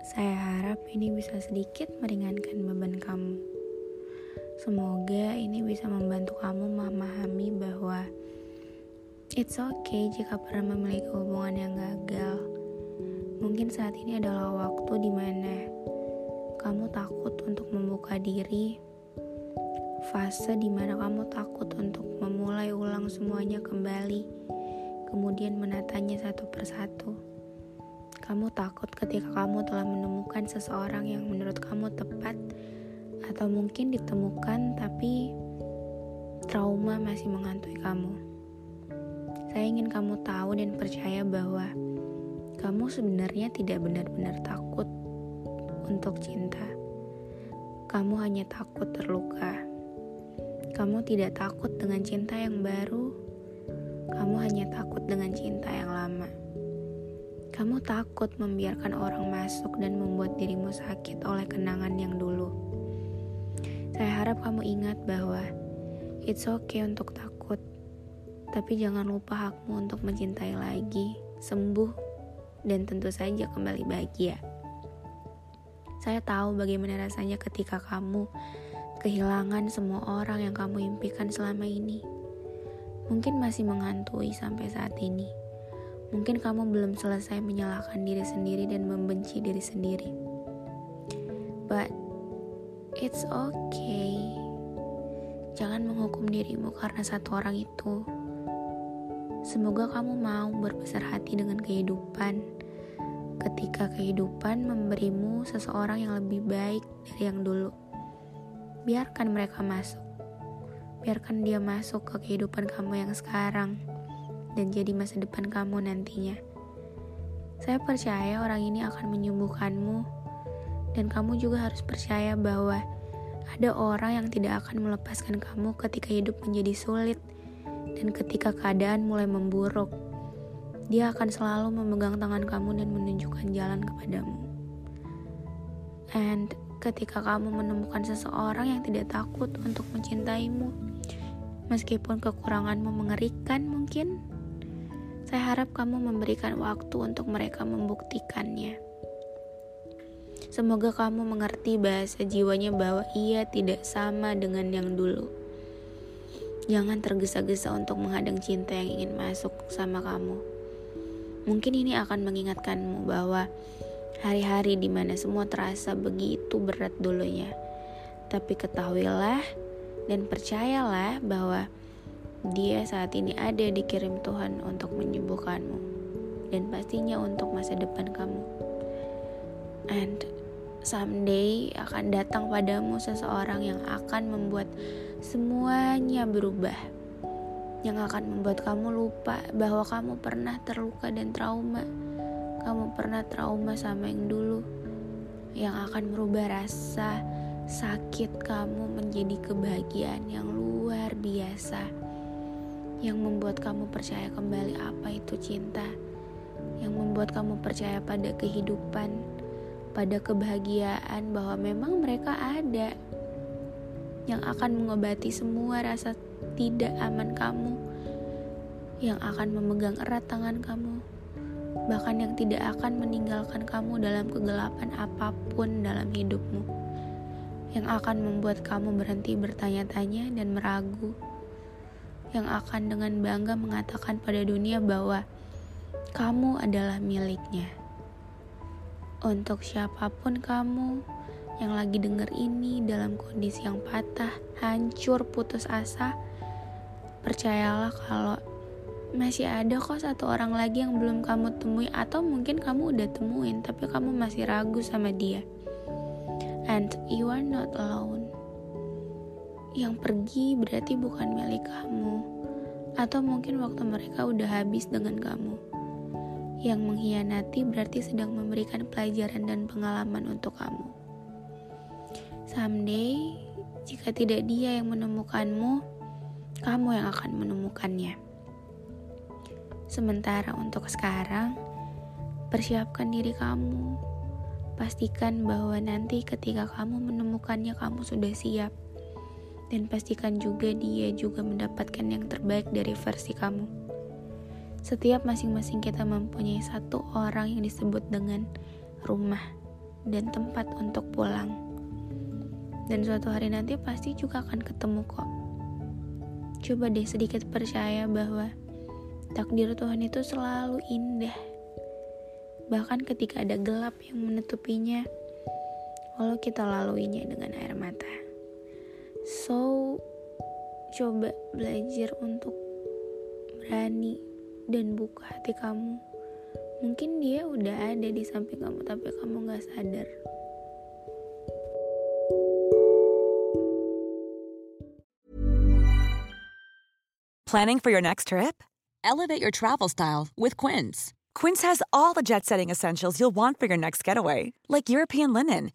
Saya harap ini bisa sedikit meringankan beban kamu. Semoga ini bisa membantu kamu memahami bahwa it's okay jika pernah memiliki hubungan yang gagal. Mungkin saat ini adalah waktu di mana kamu takut untuk membuka diri, fase di mana kamu takut untuk memulai ulang semuanya kembali, kemudian menatanya satu persatu. Kamu takut ketika kamu telah menemukan seseorang yang menurut kamu tepat, atau mungkin ditemukan, tapi trauma masih menghantui kamu. Saya ingin kamu tahu dan percaya bahwa kamu sebenarnya tidak benar-benar takut untuk cinta. Kamu hanya takut terluka. Kamu tidak takut dengan cinta yang baru. Kamu hanya takut dengan cinta yang lama. Kamu takut membiarkan orang masuk dan membuat dirimu sakit oleh kenangan yang dulu. Saya harap kamu ingat bahwa it's okay untuk takut, tapi jangan lupa hakmu untuk mencintai lagi, sembuh, dan tentu saja kembali bahagia. Saya tahu bagaimana rasanya ketika kamu kehilangan semua orang yang kamu impikan selama ini. Mungkin masih menghantui sampai saat ini. Mungkin kamu belum selesai menyalahkan diri sendiri dan membenci diri sendiri. But it's okay. Jangan menghukum dirimu karena satu orang itu. Semoga kamu mau berbesar hati dengan kehidupan. Ketika kehidupan memberimu seseorang yang lebih baik dari yang dulu, biarkan mereka masuk. Biarkan dia masuk ke kehidupan kamu yang sekarang dan jadi masa depan kamu nantinya. Saya percaya orang ini akan menyembuhkanmu, dan kamu juga harus percaya bahwa ada orang yang tidak akan melepaskan kamu ketika hidup menjadi sulit dan ketika keadaan mulai memburuk. Dia akan selalu memegang tangan kamu dan menunjukkan jalan kepadamu. And ketika kamu menemukan seseorang yang tidak takut untuk mencintaimu, meskipun kekuranganmu mengerikan mungkin, saya harap kamu memberikan waktu untuk mereka membuktikannya. Semoga kamu mengerti bahasa jiwanya bahwa ia tidak sama dengan yang dulu. Jangan tergesa-gesa untuk menghadang cinta yang ingin masuk sama kamu. Mungkin ini akan mengingatkanmu bahwa hari-hari di mana semua terasa begitu berat dulunya. Tapi ketahuilah dan percayalah bahwa dia saat ini ada dikirim Tuhan untuk menyembuhkanmu dan pastinya untuk masa depan kamu. And someday akan datang padamu seseorang yang akan membuat semuanya berubah. Yang akan membuat kamu lupa bahwa kamu pernah terluka dan trauma. Kamu pernah trauma sama yang dulu. Yang akan merubah rasa sakit kamu menjadi kebahagiaan yang luar biasa. Yang membuat kamu percaya kembali apa itu cinta. Yang membuat kamu percaya pada kehidupan, pada kebahagiaan bahwa memang mereka ada. Yang akan mengobati semua rasa tidak aman kamu, yang akan memegang erat tangan kamu, bahkan yang tidak akan meninggalkan kamu dalam kegelapan apa pun dalam hidupmu, yang akan membuat kamu berhenti bertanya-tanya dan meragu, yang akan dengan bangga mengatakan pada dunia bahwa kamu adalah miliknya. Untuk siapa pun kamu yang lagi denger ini dalam kondisi yang patah, hancur, putus asa, percayalah kalau masih ada kok satu orang lagi yang belum kamu temui atau mungkin kamu udah temuin tapi kamu masih ragu sama dia. And you are not alone. Yang pergi berarti bukan milik kamu, atau mungkin waktu mereka udah habis dengan kamu. Yang mengkhianati berarti sedang memberikan pelajaran dan pengalaman untuk kamu. Someday, jika tidak dia yang menemukanmu, kamu yang akan menemukannya. Sementara untuk sekarang, persiapkan diri kamu. Pastikan bahwa nanti ketika kamu menemukannya, kamu sudah siap. Dan pastikan juga dia juga mendapatkan yang terbaik dari versi kamu. Setiap masing-masing kita mempunyai satu orang yang disebut dengan rumah dan tempat untuk pulang. Dan suatu hari nanti pasti juga akan ketemu kok. Coba deh sedikit percaya bahwa takdir Tuhan itu selalu indah. Bahkan ketika ada gelap yang menutupinya, walau kita laluinya dengan air mata. So, coba belajar untuk berani dan buka hati kamu. Mungkin dia udah ada di samping kamu, tapi kamu gak sadar. Planning for your next trip? Elevate your travel style with Quince. Quince has all the jet setting essentials you'll want for your next getaway, like European linen,